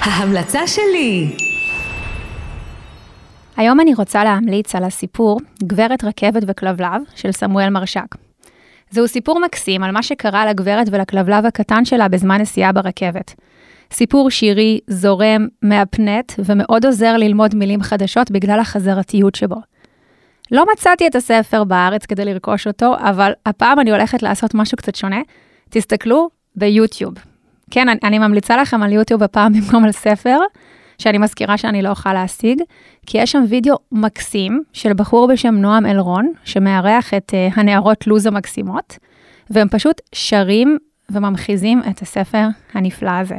ההמלצה שלי! היום אני רוצה להמליץ על הסיפור גברת רכבת וכלבלב של סמואל מרשק. זהו סיפור מקסים על מה שקרה לגברת ולכלבלב הקטן שלה בזמן נסיעה ברכבת. סיפור שירי, זורם, מהפנט ומאוד עוזר ללמוד מילים חדשות בגלל החזרתיות שבו. לא מצאתי את הספר בארץ כדי לרכוש אותו, אבל הפעם אני הולכת לעשות משהו קצת שונה. תסתכלו ביוטיוב. כן, אני, אני ממליצה לכם על יוטיוב הפעם במקום על ספר, שאני מזכירה שאני לא אוכל להשיג, כי יש שם וידאו מקסים של בחור בשם נועם אלרון, שמארח את uh, הנערות לוז המקסימות, והם פשוט שרים וממחיזים את הספר הנפלא הזה.